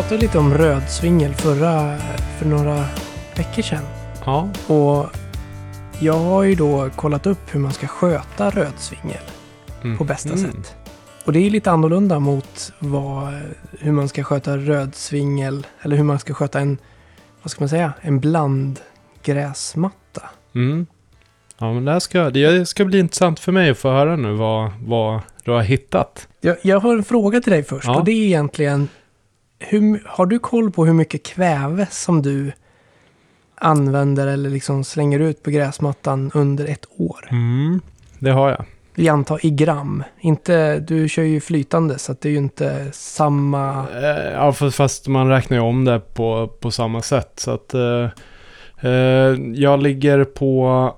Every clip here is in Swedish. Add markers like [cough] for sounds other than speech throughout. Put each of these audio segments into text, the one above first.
pratade lite om rödsvingel förra, för några veckor sedan. Ja. Och jag har ju då kollat upp hur man ska sköta rödsvingel Mm. på bästa Mm. sätt. Och det är lite annorlunda mot vad, hur man ska sköta rödsvingel, eller hur man ska sköta en, vad ska man säga, en blandgräsmatta. Mm. Ja, men det här ska, det ska bli intressant för mig att få höra nu vad, vad du har hittat. Jag, jag har en fråga till dig först Ja. och det är egentligen, hur, har du koll på hur mycket kväve som du använder eller liksom slänger ut på gräsmattan under ett år? Mm. Det har jag. Vi antar i gram. Inte, du kör ju flytande så det är ju inte samma... Eh, Ja, fast man räknar ju om det på, på samma sätt. Så att eh, eh, jag ligger på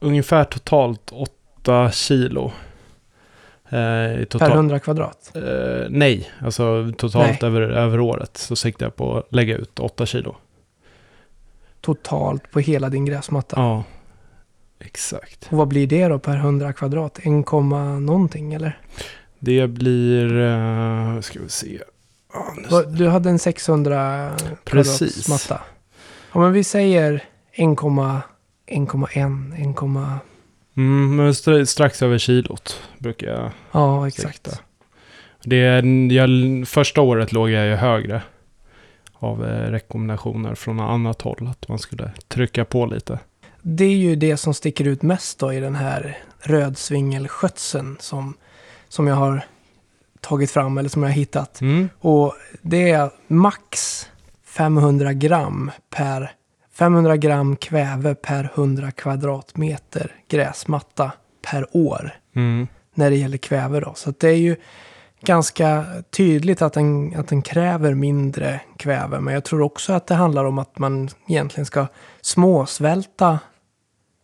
ungefär totalt 8 kilo. Eh, i Per total, 100 kvadrat. eh, nej, alltså totalt Nej. Över, över året så siktar jag på att lägga ut 8 kilo. Totalt på hela din gräsmatta. Ja, exakt. Och vad blir det då per 100 kvadrat? 1, någonting eller? Det blir, uh, ska vi se. Ja, nu- Du hade en 600 Precis. kvadratsmatta. Ja men vi säger 1,1, 1,1. Mm, men stra- strax över kilot brukar jag Ja exakt. sikta. Det, är- jag, första året låg jag ju högre av eh, rekommendationer från annat håll. Att man skulle trycka på lite. Det är ju det som sticker ut mest då i den här rödsvingelskötseln som, som jag har tagit fram eller som jag har hittat. Mm. Och det är max 500 gram per 500 gram kväve per 100 kvadratmeter gräsmatta per år Mm. när det gäller kväve då. Så det är ju ganska tydligt att den, att den kräver mindre kväve. Men jag tror också att det handlar om att man egentligen ska småsvälta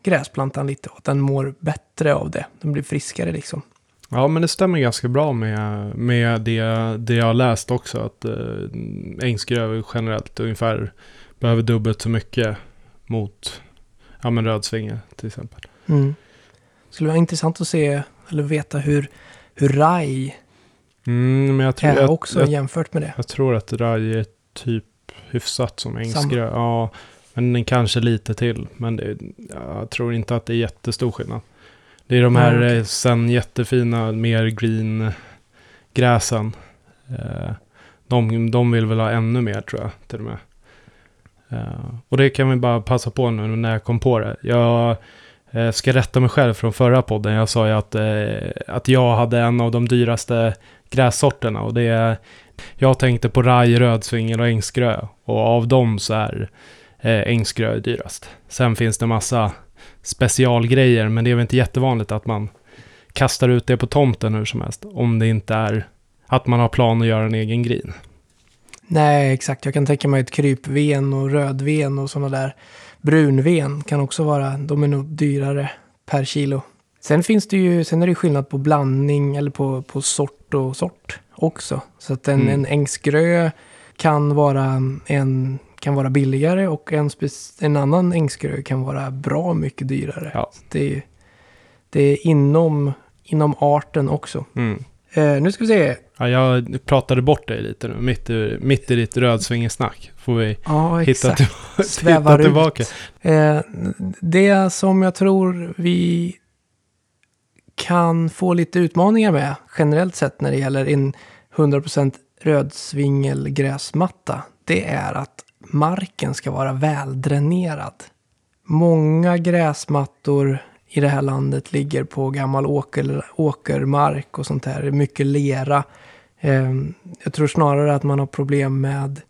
gräsplantan lite och att den mår bättre av det. Den blir friskare liksom. Ja, men det stämmer ganska bra med, med det, det jag har läst också. Att eh, ängsgröv generellt ungefär behöver dubbelt så mycket mot ja, men rödsvingel till exempel. Mm. Skulle vara intressant att se eller veta hur, hur raj Mm, men jag tror, är jag, också jag, jämfört med det. jag tror att raj är typ hyfsat som ängsgröv. Ja, men kanske lite till. Men det, jag tror inte att det är jättestor skillnad. Det är de här okej. eh, sen jättefina, mer green gräsen. Eh, de, de vill väl ha ännu mer tror jag till och med. Eh, och det kan vi bara passa på nu när jag kom på det. Jag eh, ska rätta mig själv från förra podden. Jag sa ju att, eh, att jag hade en av de dyraste grässorterna. Och det är, jag tänkte på raj, rödsvingel och ängsgrö. Och av dem så är eh, ängsgrö dyrast. Sen finns det massa specialgrejer, men det är väl inte jättevanligt att man kastar ut det på tomten hur som helst. Om det inte är att man har plan att göra en egen grin. Nej, exakt. Jag kan tänka mig ett krypven och rödven och sådana där. Brunven kan också vara, de är nog dyrare per kilo. Sen finns det ju, sen är det skillnad på blandning eller på, på sort och sort också. Så att en, Mm. en ängsgrö kan vara, en, kan vara billigare och en, en annan ängsgrö kan vara bra mycket dyrare. Ja. Så det, är, det är inom, inom arten också. Mm. Eh, nu ska vi se. Ja, jag pratade bort dig lite nu, mitt i, mitt i ditt rödsvingesnack. Får vi Ja, hitta, till, [laughs] hitta tillbaka. Eh, det som jag tror vi kan få lite utmaningar med generellt sett när det gäller en 100% rödsvingelgräsmatta, det är att marken ska vara väldränerad. Många gräsmattor i det här landet ligger på gammal åker, åkermark och sånt där. Mycket lera. Eh, jag tror snarare att man har problem med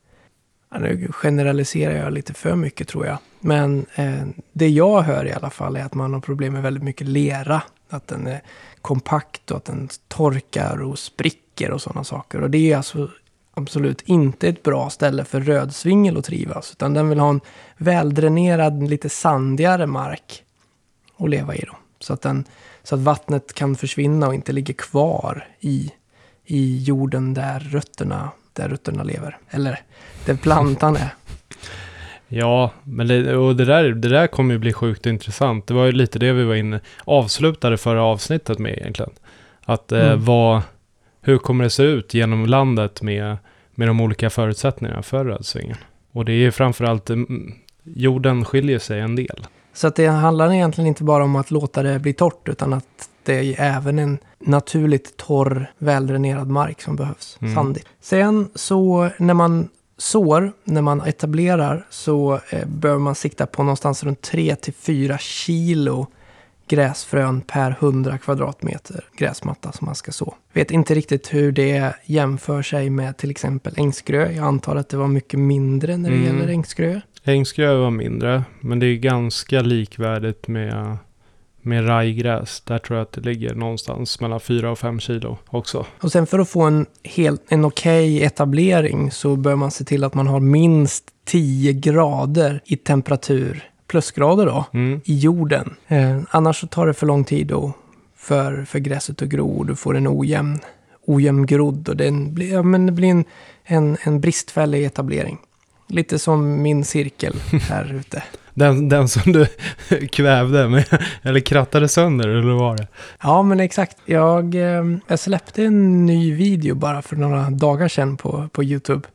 nu generaliserar jag lite för mycket tror jag. Men eh, det jag hör i alla fall är att man har problem med väldigt mycket lera. Att den är kompakt och att den torkar och spricker och sådana saker. Och det är alltså absolut inte ett bra ställe för rödsvingel att trivas. Utan den vill ha en väldränerad, lite sandigare mark att leva i då. Så att, den, så att vattnet kan försvinna och inte ligger kvar i, i jorden där rötterna, där rötterna lever. Eller där plantan är. [laughs] Ja, men det, och det, där, det där kommer ju bli sjukt intressant. Det var ju lite det vi var inne, avslutade förra avsnittet med egentligen. Att eh, Mm. vad, hur kommer det se ut genom landet med, med de olika förutsättningarna för rödsvingen. Och det är ju framförallt, mm, jorden skiljer sig en del. Så att det handlar egentligen inte bara om att låta det bli torrt utan att det är även en naturligt torr, väldränerad mark som behövs. Mm. Sandig. Sen så när man sår, när man etablerar, så eh, bör man sikta på någonstans runt 3-4 kilo gräsfrön per 100 kvadratmeter gräsmatta som man ska så. Vet inte riktigt hur det jämför sig med till exempel ängsgrö. Jag antar att det var mycket mindre när det Mm. gäller ängsgrö. Ängsgrö var mindre, men det är ganska likvärdigt med, med rajgräs. Där tror jag att det ligger någonstans mellan 4 och 5 kilo också. Och sen för att få en, helt, en okej etablering så bör man se till att man har minst 10 grader i temperatur, plusgrader då, Mm. i jorden. Eh, annars så tar det för lång tid då för, för gräset att gro och du får en ojämn, ojämn grodd och den blir, ja, men det blir en, en, en bristfällig etablering. Lite som min cirkel [laughs] här ute. Den, den som du [laughs] kvävde, med, eller krattade sönder, eller vad var det? Ja, men exakt. Jag, ehm, jag släppte en ny video bara för några dagar sedan på, på YouTube.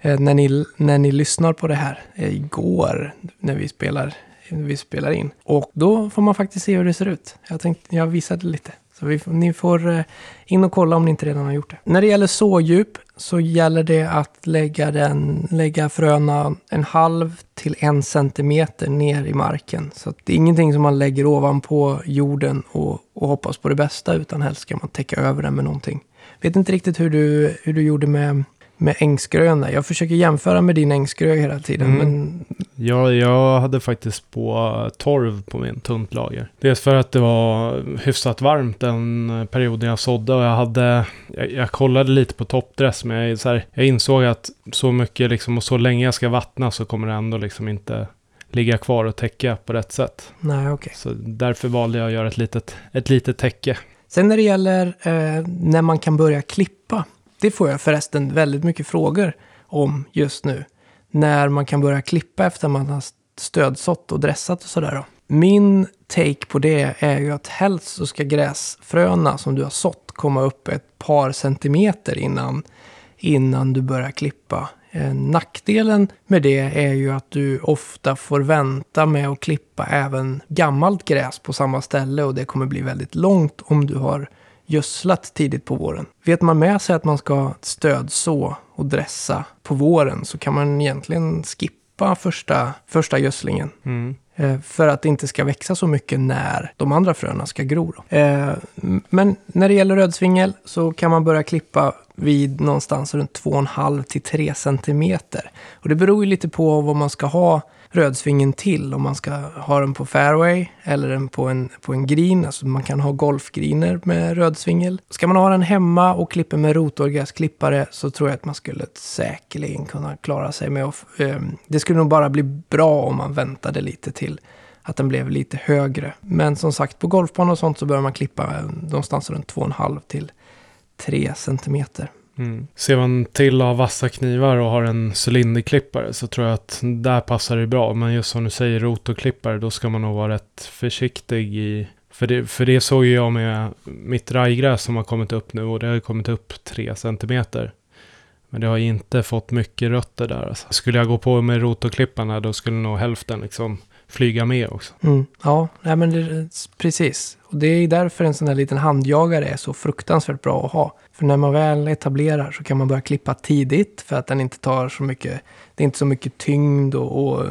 Eh, när, ni, när ni lyssnar på det här eh, igår, när vi, spelar, när vi spelar in. Och då får man faktiskt se hur det ser ut. Jag, tänkte, jag visade lite. Så vi, ni får eh, in och kolla om ni inte redan har gjort det. När det gäller sådjup så gäller det att lägga, den, lägga fröna en halv till en centimeter ner i marken. Så att det är ingenting som man lägger ovanpå jorden och, och hoppas på det bästa, utan helst ska man täcka över den med någonting. Vet inte riktigt hur du, hur du gjorde med, med ängsgrön där. Jag försöker jämföra med din ängsgrö hela tiden, Mm. men Jag, jag hade faktiskt på torv på min tunt lager. Dels för att det var hyfsat varmt den perioden jag sådde och jag hade, jag, jag kollade lite på toppdress men jag, så här, jag insåg att så mycket liksom och så länge jag ska vattna så kommer det ändå liksom inte ligga kvar och täcka på rätt sätt. nej okej. Så därför valde jag att göra ett litet, ett litet täcke. Sen när det gäller eh, när man kan börja klippa. Det får jag förresten väldigt mycket frågor om just nu. När man kan börja klippa efter man har stödsått och dressat och sådär. då. Min take på det är ju att helst så ska gräsfröna som du har sått komma upp ett par centimeter innan, innan du börjar klippa. Eh, nackdelen med det är ju att du ofta får vänta med att klippa även gammalt gräs på samma ställe och det kommer bli väldigt långt om du har gödslat tidigt på våren. Vet man med sig att man ska stödså och dressa på våren så kan man egentligen skippa första, första gödslingen. Mm. Eh, För att det inte ska växa så mycket när de andra fröna ska gro. Eh, Men när det gäller rödsvingel så kan man börja klippa vid någonstans runt 2,5 till 3 centimeter. Och det beror ju lite på vad man ska ha rödsvingen till. Om man ska ha den på fairway eller den på en, på en green. Alltså man kan ha golfgreener med rödsvingel. Ska man ha den hemma och klipper med rotorgräsklippare så tror jag att man skulle säkerligen kunna klara sig med att... Ehm, det skulle nog bara bli bra om man väntade lite till att den blev lite högre. Men som sagt, på golfbanor och sånt så bör man klippa eh, någonstans runt 2,5 till 3 centimeter. Mm. Ser man till att ha vassa knivar och har en cylinderklippare så tror jag att där passar det bra. Men just som du säger, rotorklippare, då ska man nog vara rätt försiktig i... För det, för det såg ju jag med mitt rajgräs som har kommit upp nu och det har ju kommit upp 3 centimeter. Men det har inte fått mycket rötter där. Alltså. Skulle jag gå på med rotorklipparna då skulle nog hälften liksom flyga med också. Mm. Ja, nej men det, precis. Och det är därför en sån här liten handjagare är så fruktansvärt bra att ha. För när man väl etablerar så kan man börja klippa tidigt för att den inte tar så mycket, det är inte så mycket tyngd och, och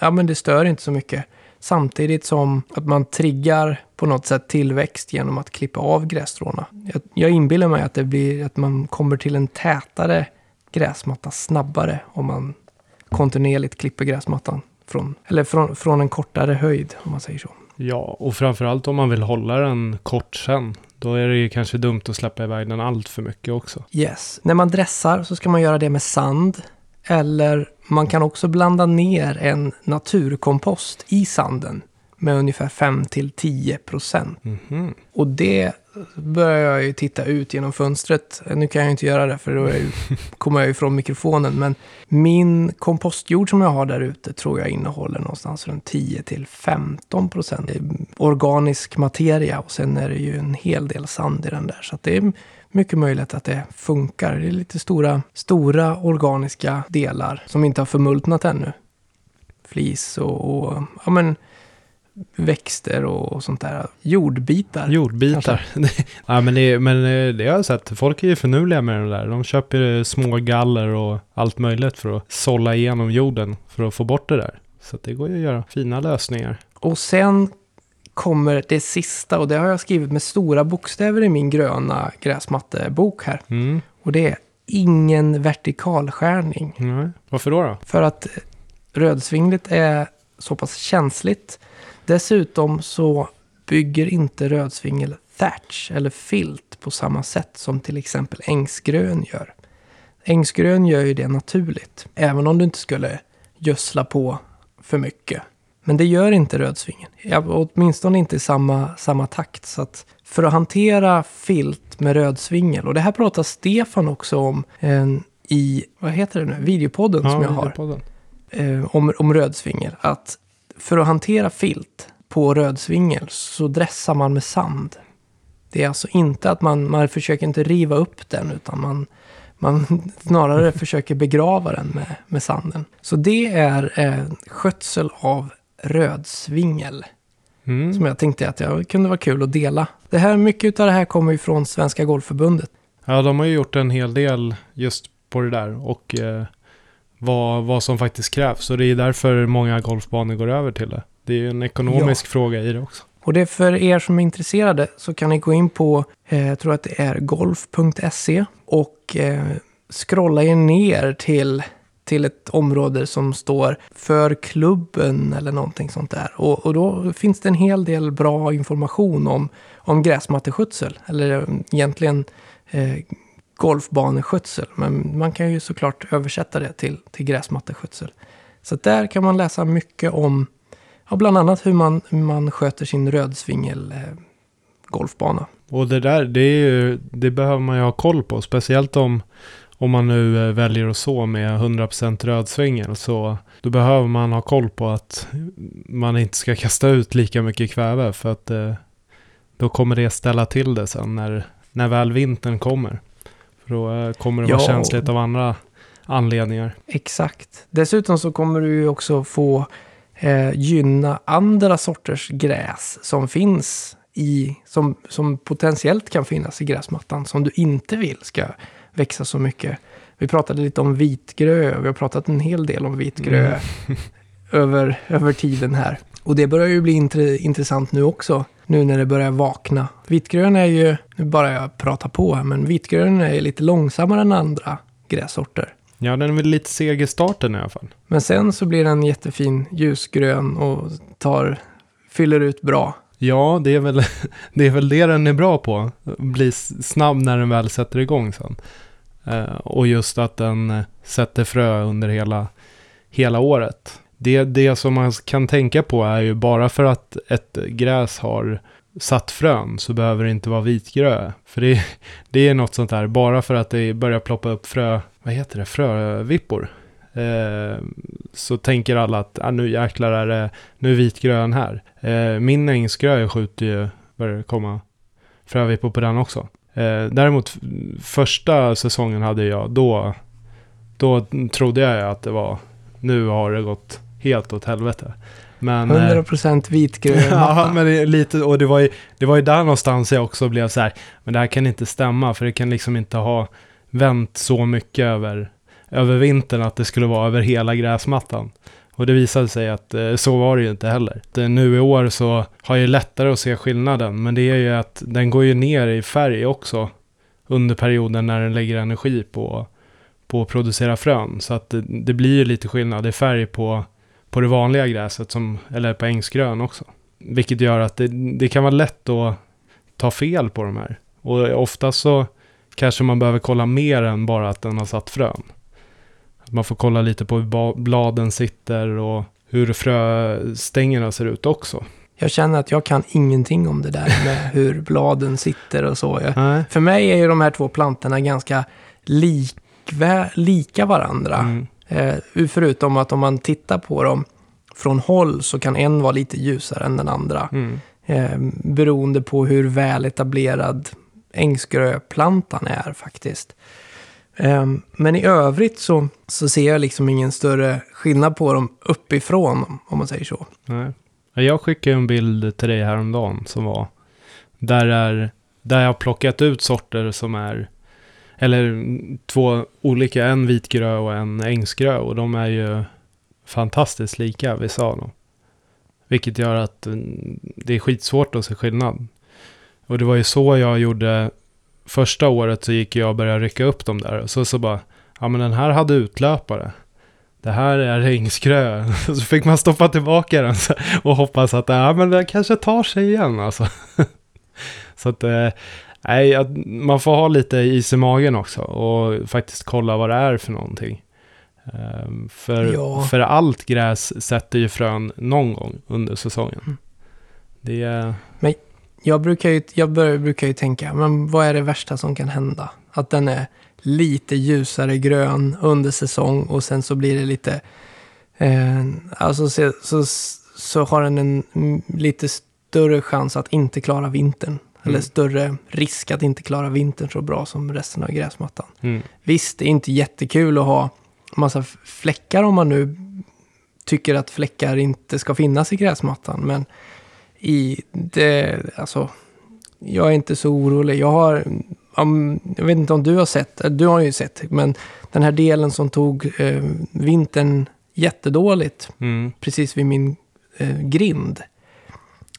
ja men det stör inte så mycket. Samtidigt som att man triggar på något sätt tillväxt genom att klippa av grässtråna. Jag, jag inbillar mig att det blir att man kommer till en tätare gräsmatta snabbare om man kontinuerligt klipper gräsmattan. Från, eller från, från en kortare höjd om man säger så. Ja, och framförallt om man vill hålla den kort sen. Då är det ju kanske dumt att släppa iväg den allt för mycket också. Yes. När man dressar så ska man göra det med sand. Eller man kan också blanda ner en naturkompost i sanden med ungefär 5-10 procent. Mhm. Och det börjar jag ju titta ut genom fönstret. Nu kan jag ju inte göra det för då jag ju, [laughs] kommer jag ju från mikrofonen. Men min kompostjord som jag har där ute tror jag innehåller någonstans runt 10-15 procent organisk materia. Och sen är det ju en hel del sand i den där. Så det är mycket möjligt att det funkar. Det är lite stora, stora organiska delar som inte har förmultnat ännu. Flis och, och ja men växter och sånt där. Jordbitar. Jordbitar. [laughs] ja, men, det, men eh, det har jag sett. Folk är ju förnuliga med det där. De köper små galler och allt möjligt för att sålla igenom jorden för att få bort det där. Så det går ju att göra fina lösningar. Och sen kommer det sista och det har jag skrivit med stora bokstäver i min gröna gräsmattebok här. Mm. Och det är ingen vertikalskärning. Nej. Varför då, då? För att rödsvingligt är så pass känsligt. Dessutom så bygger inte rödsvingel thatch eller filt på samma sätt som till exempel ängsgrön gör. Ängsgrön gör ju det naturligt, även om du inte skulle gödsla på för mycket. Men det gör inte rödsvingen, åtminstone inte i samma, samma takt. Så att för att hantera filt med rödsvingel, och det här pratar Stefan också om eh, i, vad heter det nu, videopodden Ja, som jag har eh, om, om rödsvingel. Att för att hantera filt på rödsvingel så dressar man med sand. Det är alltså inte att man, man försöker inte riva upp den utan man, man [laughs] snarare försöker begrava den med, med sanden. Så det är eh, skötsel av rödsvingel. Mm. Som jag tänkte att det kunde vara kul att dela. Det här, mycket av det här kommer ju från Svenska Golfförbundet. Ja, de har ju gjort en hel del just på det där och eh, vad, vad som faktiskt krävs. Och det är därför många golfbanor går över till det. Det är ju en ekonomisk fråga i det också. Och det är för er som är intresserade så kan ni gå in på, eh, jag tror att det är golf.se och eh, scrolla er ner till, till ett område som står för klubben eller någonting sånt där. Och, och då finns det en hel del bra information om, om gräsmatteskötsel, eller eh, egentligen eh, golfbaneskötsel. Men man kan ju såklart översätta det till, till gräsmatteskötsel. Så där kan man läsa mycket om Ja, bland annat hur man, hur man sköter sin rödsvingel eh, golfbana. Och det där, det, är ju, det behöver man ju ha koll på. Speciellt om, om man nu eh, väljer att så med 100% rödsvingel. Så då behöver man ha koll på att man inte ska kasta ut lika mycket kväve. För att eh, då kommer det ställa till det sen när, när väl vintern kommer. För då eh, kommer det vara Ja. känsligt av andra anledningar. Exakt. Dessutom så kommer du ju också få eh, gynna andra sorters gräs som finns i, som, som potentiellt kan finnas i gräsmattan som du inte vill ska växa så mycket. Vi pratade lite om vitgrö, vi har pratat en hel del om vitgrö Mm. [laughs] över, över tiden här. Och det börjar ju bli intre, intressant nu också, nu när det börjar vakna. Vitgrön är ju, nu bara jag pratar på här, men vitgrön är lite långsammare än andra grässorter. Ja, den är väl lite seg i starten i alla fall. Men sen så blir den jättefin ljusgrön och tar, fyller ut bra. Ja, det är, väl, [laughs] det är väl det den är bra på. Bli snabb när den väl sätter igång sen. Eh, och just att den eh, sätter frö under hela, hela året. Det, det som man kan tänka på är ju bara för att ett gräs har satt frön så behöver det inte vara vitgrö. För det, [laughs] det är något sånt där, bara för att det börjar ploppa upp frö, vad heter det, frövippor. Eh, så tänker alla att ah, nu jäklar är det, nu är vitgrön här. Eh, min ängsgrö skjuter ju, börjar det komma frövippor på den också. Eh, däremot första säsongen hade jag, då, då trodde jag att det var, nu har det gått helt åt helvete. Men, eh, 100% vitgrön [laughs] ja, men det lite, och det var, ju, det var ju där någonstans jag också blev så här, men det här kan inte stämma, för det kan liksom inte ha vänt så mycket över, över vintern att det skulle vara över hela gräsmattan. Och det visade sig att eh, så var det ju inte heller. Nu i år så har jag lättare att se skillnaden, men det är ju att den går ju ner i färg också under perioden när den lägger energi på, på att producera frön. Så att det, det blir ju lite skillnad i färg på, på det vanliga gräset, som, eller på ängsgrön också. Vilket gör att det, det kan vara lätt att ta fel på de här. Och ofta så kanske man behöver kolla mer än bara att den har satt frön. Man får kolla lite på hur bladen sitter och hur fröstängerna ser ut också. Jag känner att jag kan ingenting om det där med [laughs] hur bladen sitter och så. Jag, för mig är ju de här två plantorna ganska likvä, lika varandra. Mm. Eh, förutom att om man tittar på dem från håll så kan en vara lite ljusare än den andra. Mm. Eh, beroende på hur väl etablerad ängsgröplantan är faktiskt. Eh, men i övrigt så, så ser jag liksom ingen större skillnad på dem uppifrån, om man säger så. Nej. Ja, Jag skickade en bild till dig häromdagen som var där, är, där jag har plockat ut sorter som är eller två olika, en vitgrö och en ängsgrö och de är ju fantastiskt lika, vi sa dem. Vilket gör att eh, det är skitsvårt att se skillnad. Och det var ju så jag gjorde första året så gick jag och började rycka upp dem där och så, så bara, ja men den här hade utlöpare. Det här är ängsgrö. [laughs] Så fick man stoppa tillbaka den och hoppas att ja, men den kanske tar sig igen alltså. [laughs] Så att, eh, nej, att man får ha lite is i magen också och faktiskt kolla vad det är för någonting. Ehm, för, Ja. för allt gräs sätter ju frön någon gång under säsongen. Mm. Det är, Jag brukar ju, jag brukar ju tänka, men vad är det värsta som kan hända? Att den är lite ljusare grön under säsong och sen så blir det lite... Eh, alltså så, så, så har den en mm, lite större chans att inte klara vintern. Eller Mm. större risk att inte klara vintern så bra som resten av gräsmattan. mm, Visst, det är inte jättekul att ha massa fläckar om man nu tycker att fläckar inte ska finnas i gräsmattan. Men i det, alltså, jag är inte så orolig. Jag har, jag vet inte om du har sett, eh, du har ju sett, men den här delen som tog eh, vintern jättedåligt, mm, precis vid min eh, grind.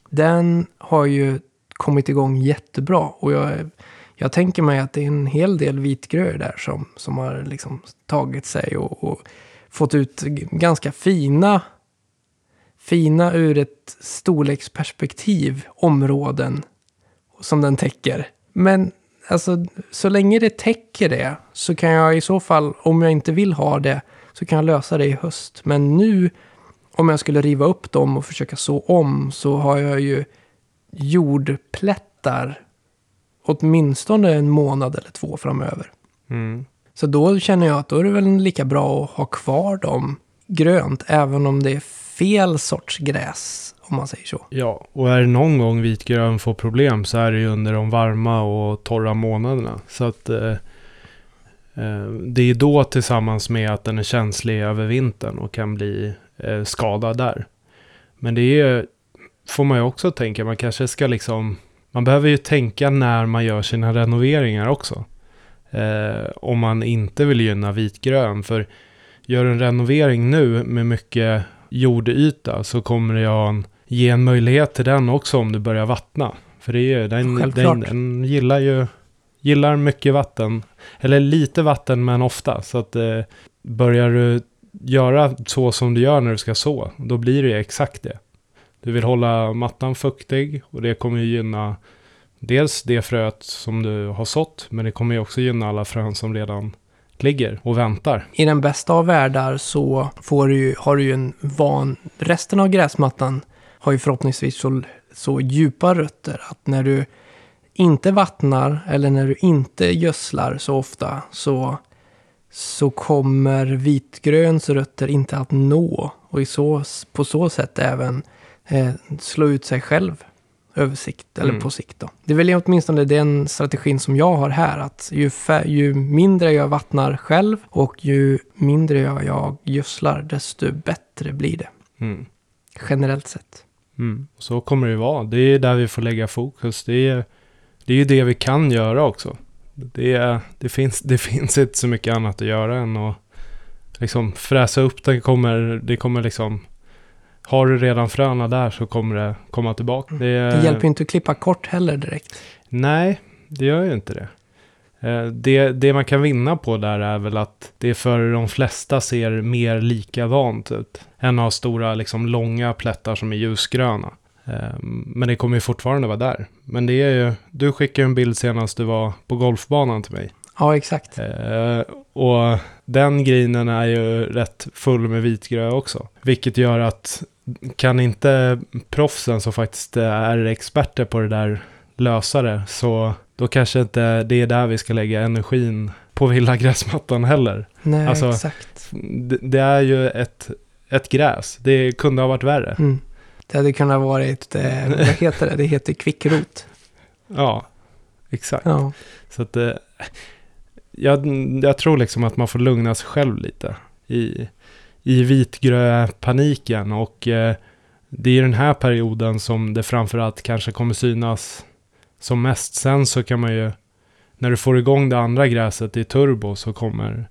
Den har ju kommit igång jättebra och jag, jag tänker mig att det är en hel del vitgröor där som, som har liksom tagit sig och, och fått ut ganska fina, fina ur ett storleksperspektiv områden som den täcker. Men alltså, så länge det täcker det så kan jag i så fall, om jag inte vill ha det, så kan jag lösa det i höst. Men nu, om jag skulle riva upp dem och försöka så om, så har jag ju jordplättar åtminstone en månad eller två framöver. mm. Så då känner jag att då är det väl lika bra att ha kvar dem grönt, även om det är fel sorts gräs, om man säger så. Ja, och är det någon gång vitgrön får problem så är det ju under de varma och torra månaderna. Så att eh, eh, det är då tillsammans med att den är känslig över vintern och kan bli eh, skadad där. Men det är får man ju också tänka, man kanske ska liksom, man behöver ju tänka när man gör sina renoveringar också. Eh, om man inte vill gynna vitgrön, för gör en renovering nu med mycket jordyta så kommer en, ge en möjlighet till den också om du börjar vattna. För det är, ju- den, den, den gillar ju gillar mycket vatten. Eller lite vatten men ofta. Så att eh, börjar du göra så som du gör när du ska så, då blir det ju exakt det. Du vill hålla mattan fuktig och det kommer ju gynna dels det fröet som du har sått, men det kommer ju också gynna alla frön som redan ligger och väntar. I den bästa av världar så får du ju, har du ju en van... Resten av gräsmattan har ju förhoppningsvis så, så djupa rötter att när du inte vattnar eller när du inte gödslar så ofta så, så kommer vitgröns rötter inte att nå och i så, på så sätt även eh, slå ut sig själv över sikt, eller Mm. på sikt då. Det är väl åtminstone den strategin som jag har här, att ju, ju mindre jag vattnar själv och ju mindre jag, jag gödslar, desto bättre blir det. Mm. Generellt sett. Mm. Så kommer det vara. Det är där vi får lägga fokus. Det är, det är ju det vi kan göra också. Det, det, finns, det finns inte så mycket annat att göra än att liksom fräsa upp den. Kommer, det kommer liksom... Har du redan fröna där så kommer det komma tillbaka. Det, är- Det hjälper ju inte att klippa kort heller direkt. Nej, det gör ju inte det. Eh, Det, det man kan vinna på där är väl att det för de flesta ser mer likadant ut. Än att ha stora, liksom långa plättar som är ljusgröna. Eh, Men det kommer ju fortfarande vara där. Men det är ju, du skickade en bild senast du var på golfbanan till mig. Ja, exakt. Eh, och den grinen är ju rätt full med vitgrö också. Vilket gör att kan inte proffsen som faktiskt är experter på det där lösa det, så då kanske inte det är där vi ska lägga energin på villagräsmattan [laughs] heller. Nej, Alltså, exakt. Det, det är ju ett, ett gräs, det kunde ha varit värre. Mm. Det hade kunnat varit, eh, vad heter det? Det heter kvickrot. [laughs] Ja, exakt. Ja. Så att eh, jag, jag tror liksom att man får lugna sig själv lite i, i vitgröpaniken och eh, det är den här perioden som det framförallt kanske kommer synas som mest. Sen så kan man ju, när du får igång det andra gräset i turbo så kommer,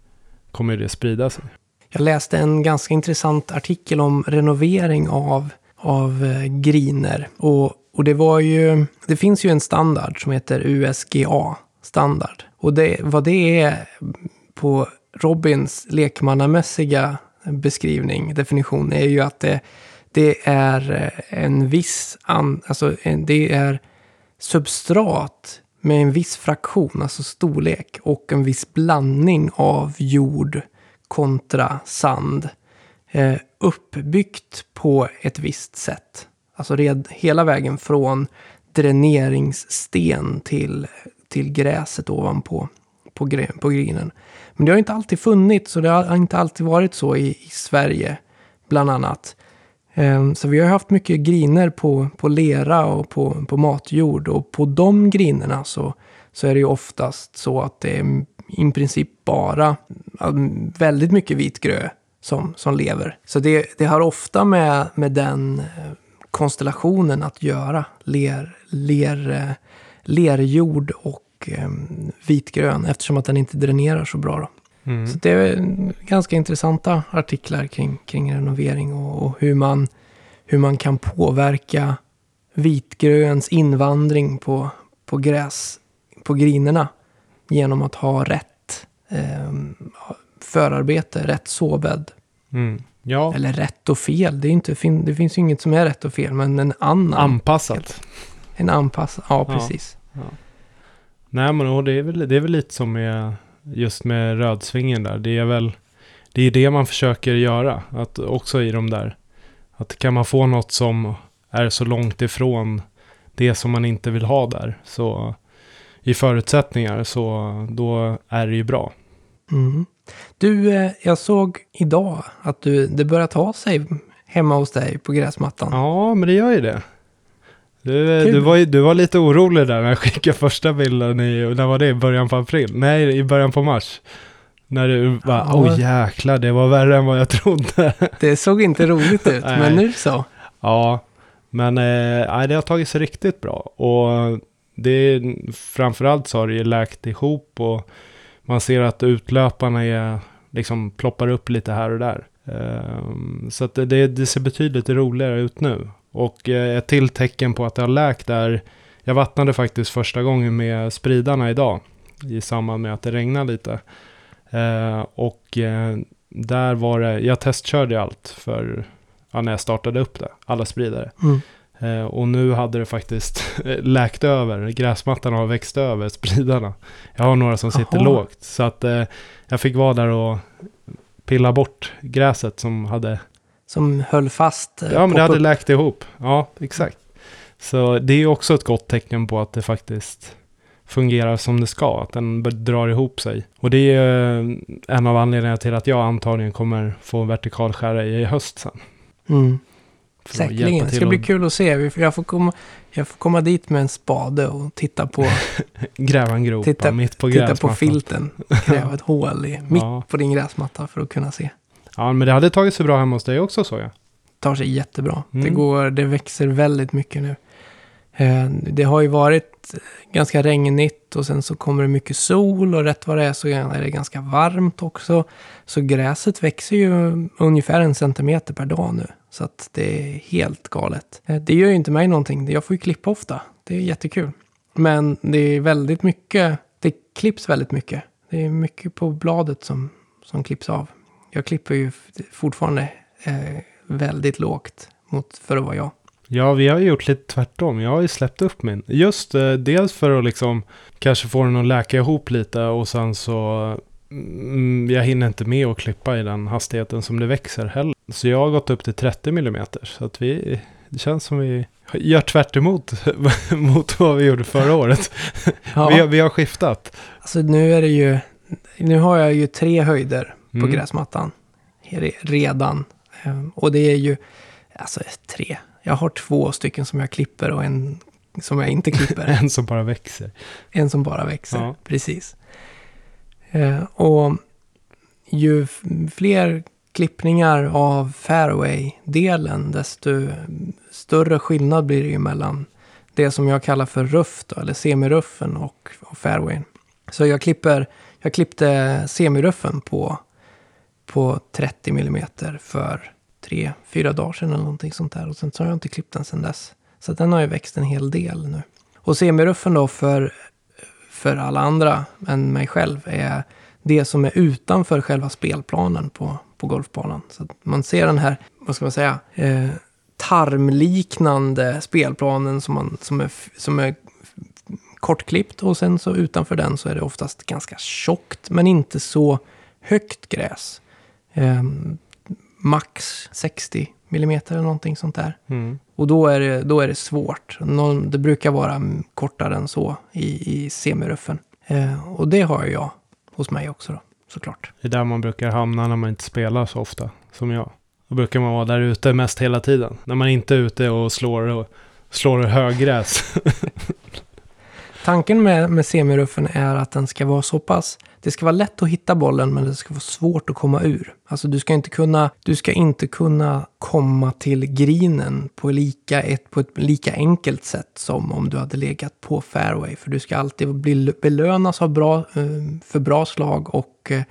kommer det sprida sig. Jag läste en ganska intressant artikel om renovering av, av eh, griner. Och, och det var ju, det finns ju en standard som heter USGA-standard. Och det, vad det är på Robins lekmannamässiga beskrivning, definition, är ju att det, det är eh, en viss, an, alltså en, det är substrat med en viss fraktion, alltså storlek, och en viss blandning av jord kontra sand. Eh, uppbyggt på ett visst sätt. Alltså red, hela vägen från dräneringssten till, till gräset ovanpå på, gre- på grinen. Men det har inte alltid funnits och det har inte alltid varit så i, i Sverige, bland annat. Ehm, så vi har haft mycket griner på, på lera och på, på matjord. Och på de grinerna så, så är det ju oftast så att det är i princip bara väldigt mycket vitgrö som, som lever. Så det, det har ofta med, med den eh, konstellationen att göra. Ler, ler, eh, lerjord och eh, vitgrön eftersom att den inte dränerar så bra. Mm. Så det är ganska intressanta artiklar kring, kring renovering och, och hur, man, hur man kan påverka vitgröns invandring på, på gräs, på grinerna genom att ha rätt eh, förarbete, rätt såbädd. Mm. Ja, Eller rätt och fel, det, är inte, det finns ju inget som är rätt och fel, men en annan. anpassat. en anpassad, ja Ja. precis. Nej men och det, är väl, det är väl lite som med just med rödsvingen där. Det är väl det är det man försöker göra. Att också i de där. Att kan man få något som är så långt ifrån det som man inte vill ha där. Så i förutsättningar så då är det ju bra. Mm. Du, eh, jag såg idag att du, det börjar ta sig hemma hos dig på gräsmattan. Ja men det gör ju det. Du, du, var, du var lite orolig där när jag skickade första bilden i, när var det? I början på april? Nej, i början på mars. När du bara, åh jäklar, det var värre än vad jag trodde. [laughs] Det såg inte roligt ut, men nu så. Ja, men eh, det har tagit sig riktigt bra. Och det är, framförallt så har det ju läkt ihop och man ser att utlöparna är, liksom ploppar upp lite här och där. Ehm, så att det, det ser betydligt roligare ut nu. Och eh, ett till tecken på att det har läkt är, jag vattnade faktiskt första gången med spridarna idag i samband med att det regnade lite. Eh, och eh, där var det, jag testkörde allt för ja, när jag startade upp det, alla spridare. Mm. Eh, och nu hade det faktiskt [laughs] läkt över, gräsmattan har växt över spridarna. Jag har några som sitter Jaha. lågt, så att jag fick vara där och pilla bort gräset som hade, Som höll fast. eh, ja men det hade läkt ihop. Ja, exakt. Så det är också ett gott tecken på att det faktiskt fungerar som det ska, att den drar ihop sig. Och det är eh, en av anledningarna till att jag antagligen kommer få vertikalskära i höst sen. Mm. Säkerligen. Det ska bli kul att se. Jag får, komma, jag får komma dit med en spade och titta på, [laughs] Gräva en Titta- mitt på titta på gräsmattan. filten. [laughs] Gräva ett hål i, mitt Ja. på din gräsmatta för att kunna se. Ja, men det hade tagit sig bra hemma hos dig också så jag. tar sig jättebra. Mm. Det, går, det växer väldigt mycket nu. Eh, Det har ju varit ganska regnigt och sen så kommer det mycket sol och rätt vad det är så är det ganska varmt också. Så gräset växer ju ungefär en centimeter per dag nu. Så att det är helt galet. Eh, Det gör ju inte mig någonting. Jag får ju klippa ofta. Det är jättekul. Men det är väldigt mycket. Det klipps väldigt mycket. Det är mycket på bladet som, som klipps av. Jag klipper ju fortfarande eh, väldigt lågt mot för att vara jag. Ja, vi har gjort lite tvärtom. Jag har ju släppt upp min. Just eh, dels för att liksom kanske få den att läka ihop lite och sen så mm, jag hinner inte med att klippa i den hastigheten som det växer heller. Så jag har gått upp till 30 mm. Så att vi, det känns som vi gör tvärt [laughs] mot vad vi gjorde förra året. Ja, Vi, har- vi har skiftat. alltså nu är det ju, nu har jag ju tre höjder på Mm. gräsmattan re- redan. Ehm, Och det är ju, alltså tre. Jag har två stycken som jag klipper och en som jag inte klipper. [laughs] En som bara växer. En som bara växer, Ja. precis. Eh, och ju fler klippningar av fairway-delen, desto större skillnad blir det ju mellan det som jag kallar för ruff då, eller semiruffen och, och fairwayn. Så jag klipper, jag klippte semiruffen på, på 30 mm för tre, fyra dagar sedan eller någonting sånt där. Och sen så har jag inte klippt den sedan dess. Så den har ju växt en hel del nu. Och semiruffen då för, för alla andra än mig själv är det som är utanför själva spelplanen på, på golfbanan. Så att man ser den här, vad ska man säga, eh, tarmliknande spelplanen som, man, som, är, som är kortklippt och sen så utanför den så är det oftast ganska tjockt men inte så högt gräs. Eh, max 60 millimeter eller någonting sånt där. Mm. Och då är det, då är det svårt. Någon, det brukar vara kortare än så i, i semiruffen. Eh, och det har jag hos mig också då, såklart. Det är där man brukar hamna när man inte spelar så ofta, som jag. Då brukar man vara där ute mest hela tiden. När man inte är ute och slår, och slår högräs. [laughs] Tanken med, med semiruffen är att den ska vara så pass... Det ska vara lätt att hitta bollen men det ska vara svårt att komma ur. Alltså du ska inte kunna, du ska inte kunna komma till grinen på, lika ett, på ett lika enkelt sätt som om du hade legat på fairway. För du ska alltid bli, belönas av bra, eh, för bra slag och eh,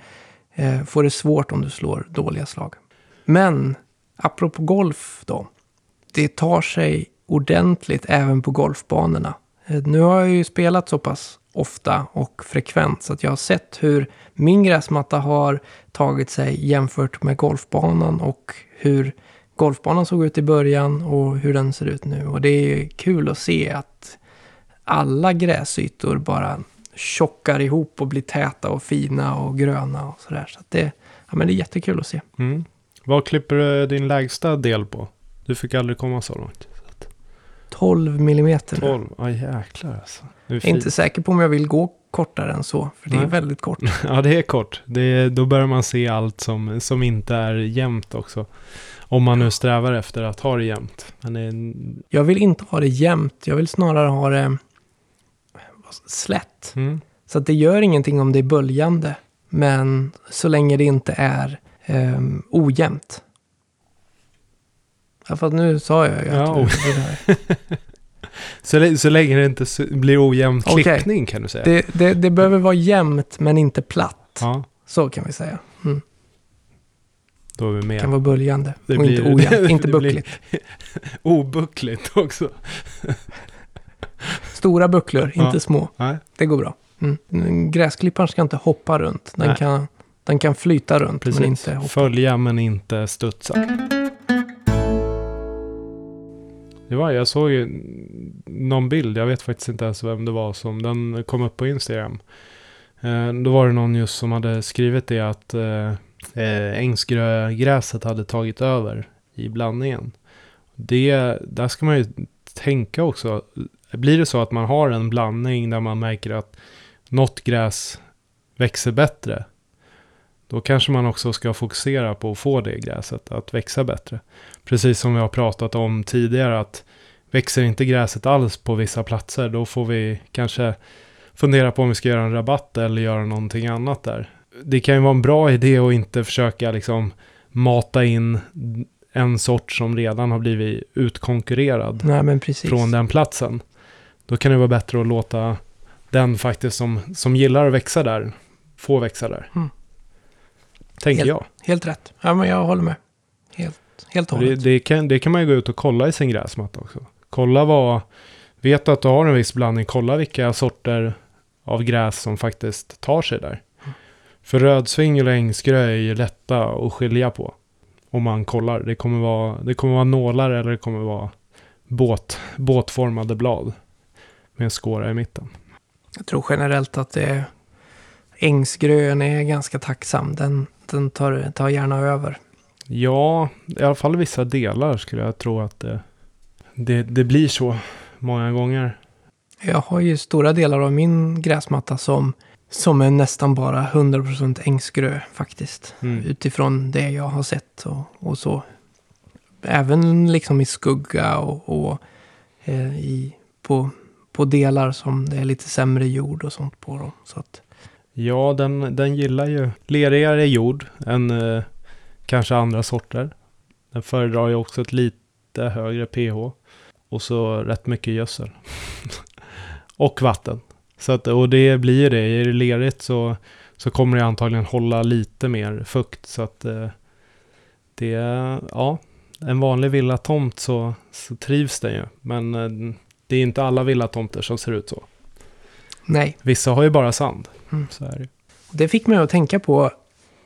eh, få det svårt om du slår dåliga slag. Men apropå golf då. Det tar sig ordentligt även på golfbanorna. Eh, nu har jag ju spelat så pass ofta och frekvent så att jag har sett hur min gräsmatta har tagit sig jämfört med golfbanan och hur golfbanan såg ut i början och hur den ser ut nu. Och det är kul att se att alla gräsytor bara tjockar ihop och blir täta och fina och gröna och sådär. Så att det, ja, men det är jättekul att se. Mm. Vad klipper du din lägsta del på? Du fick aldrig komma så långt. 12 millimeter nu. 12? Ja jäklar alltså. Är Jag är inte säker på om jag vill gå kortare än så, för det är Nej. väldigt kort. [laughs] Ja det är kort. Det är, då börjar man se allt som, som inte är jämnt också. Om man nu strävar efter att ha det jämnt. Men det är, Jag vill inte ha det jämnt, jag vill snarare ha det slätt. mm. Så att det gör ingenting om det är böljande, men så länge det inte är um, ojämnt. Ja, för att nu sa jag ju att Ja, du- det, [laughs] så, så länge det inte blir ojämn klippning kan du säga. det, det, det behöver vara jämnt, men inte platt. Ja, Så kan vi säga. Mm. då är vi Det med. kan vara böljande Det och inte ojämnt, [laughs] inte det buckligt. [laughs] Obuckligt också. Stora bucklor, Ja. inte små. Nej. Det går bra. Mm. Gräsklipparen ska inte hoppa runt. Den, Nej. kan, den kan flyta runt, men Precis. inte hoppa. Följa men inte studsa. Det var, jag såg ju någon bild, jag vet faktiskt inte ens vem det var som, den kom upp på Instagram. Eh, då var det någon just som hade skrivit det att eh, eh, ängsgrögräset hade tagit över i blandningen. Det, där ska man ju tänka också, blir det så att man har en blandning där man märker att något gräs växer bättre, då kanske man också ska fokusera på att få det gräset att växa bättre. Precis som vi har pratat om tidigare att växer inte gräset alls på vissa platser då får vi kanske fundera på om vi ska göra en rabatt eller göra någonting annat där. Det kan ju vara en bra idé att inte försöka liksom mata in en sort som redan har blivit utkonkurrerad Nej, från den platsen. Då kan det vara bättre att låta den faktiskt som, som gillar att växa där, få växa där. Mm. Tänker Helt- jag. Helt rätt. Ja, men jag håller med. Helt, helt och Det, hållet. det, kan, det kan man ju gå ut och kolla i sin gräsmatta också. Kolla vad, vet du att du har en viss blandning, kolla vilka sorter av gräs som faktiskt tar sig där. För rödsvingel och ängsgrö är ju lätta att skilja på. Om man kollar. Det kommer vara, det kommer vara nålar eller det kommer vara båt, båtformade blad. Med en skåra i mitten. Jag tror generellt att det ängsgrön är ganska tacksam. Den, den tar, tar gärna över. Ja, i alla fall vissa delar skulle jag tro att det, det, det blir så många gånger. Jag har ju stora delar av min gräsmatta som, som är nästan bara 100% ängsgrö faktiskt. Mm. Utifrån det jag har sett och, och så. Även liksom i skugga och, och eh, i, på, på delar som det är lite sämre jord och sånt på dem. Så att, Ja, den, den gillar ju lerigare jord än eh, kanske andra sorter. Den föredrar ju också ett lite högre pH. Och så rätt mycket gödsel. [laughs] och vatten. Så att, och det blir ju det. Är det lerigt så, så kommer det antagligen hålla lite mer fukt. Så att eh, det är, ja, en vanlig villatomt så, så trivs den ju. Men eh, det är inte alla villatomter som ser ut så nej, Vissa har ju bara sand. Mm. Så är det. det fick mig att tänka på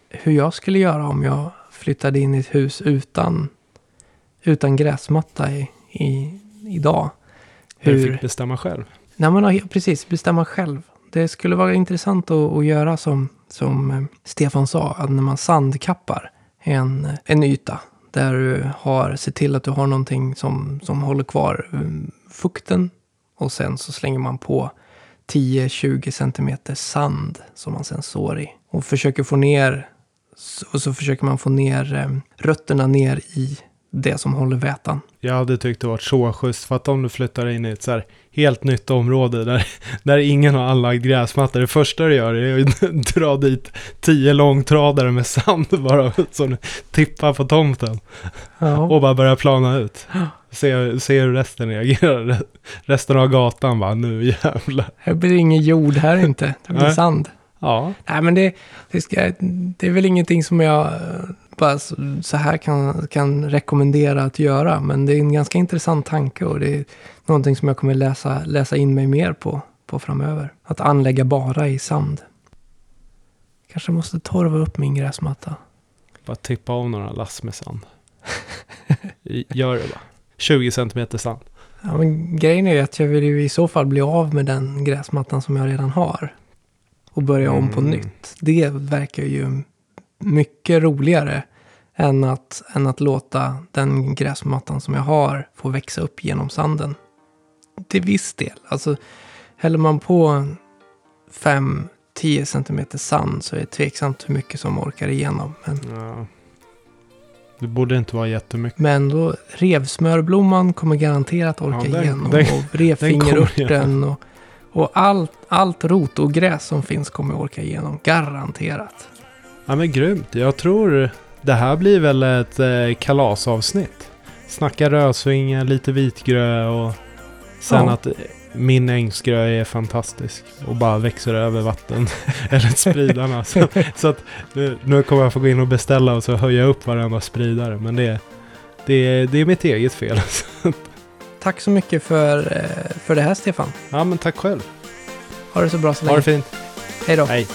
hur jag skulle göra om jag flyttade in i ett hus utan, utan gräsmatta i, i, idag. Du Hur, fick bestämma själv. Nej, men precis. Bestämma själv. Det skulle vara intressant att, att göra som, som eh, Stefan sa, att när man sandkappar en, en yta där du har, se till att du har någonting som, som håller kvar um, fukten och sen så slänger man på 10-20 centimeter sand som man sen sår i och försöker få ner och så försöker man få ner eh, rötterna ner i det som håller vätan. Jag hade tyckt det varit så schysst. För att om du flyttar in i ett så här helt nytt område där, [laughs] där ingen har anlagd gräsmatta. Det första du gör är att [laughs] dra dit tio långtradare med sand [laughs] bara som tippar på tomten. Ja. Och bara börja plana ut. [gasps] [gasps] Se, se hur resten reagerar. Resten av gatan bara, nu jävlar. Här blir det ingen jord här inte. Det blir Nej. sand. Ja, Nej, men det, det, ska, det är väl ingenting som jag eh, bara så, så här kan, kan rekommendera att göra. Men det är en ganska intressant tanke och det är någonting som jag kommer läsa, läsa in mig mer på, på framöver. Att anlägga bara i sand. Kanske måste torva upp min gräsmatta. bara tippa av några lass med sand. [laughs] Gör det bara. 20 centimeter sand. Ja, men grejen är ju att jag vill ju i så fall bli av med den gräsmattan som jag redan har. Och börja om på Mm. nytt. Det verkar ju mycket roligare än att, än att låta den gräsmattan som jag har få växa upp genom sanden. Till viss del. Alltså, häller man på 5-10 centimeter sand så är det tveksamt hur mycket som orkar igenom. Men, Ja. Det borde inte vara jättemycket. men då revsmörblomman kommer garanterat orka Ja, den- igenom. den- och revfingerörten och, och allt, allt rotogräs som finns kommer orka igenom. Garanterat. Ja men grymt. Jag tror det här blir väl ett eh, kalasavsnitt. Snacka rödsvinge, lite vitgrö och sen Ja. att min ängsgrö är fantastisk och bara växer över vatten [laughs] eller spridarna. [laughs] så, så att nu, nu kommer jag få gå in och beställa och så höja upp varenda spridare. Men det, det, det är mitt eget fel. [laughs] Tack så mycket för, eh, för det här Stefan. ja men tack själv. Ha det så bra så Ha det länge. fint. Hej då. Hej.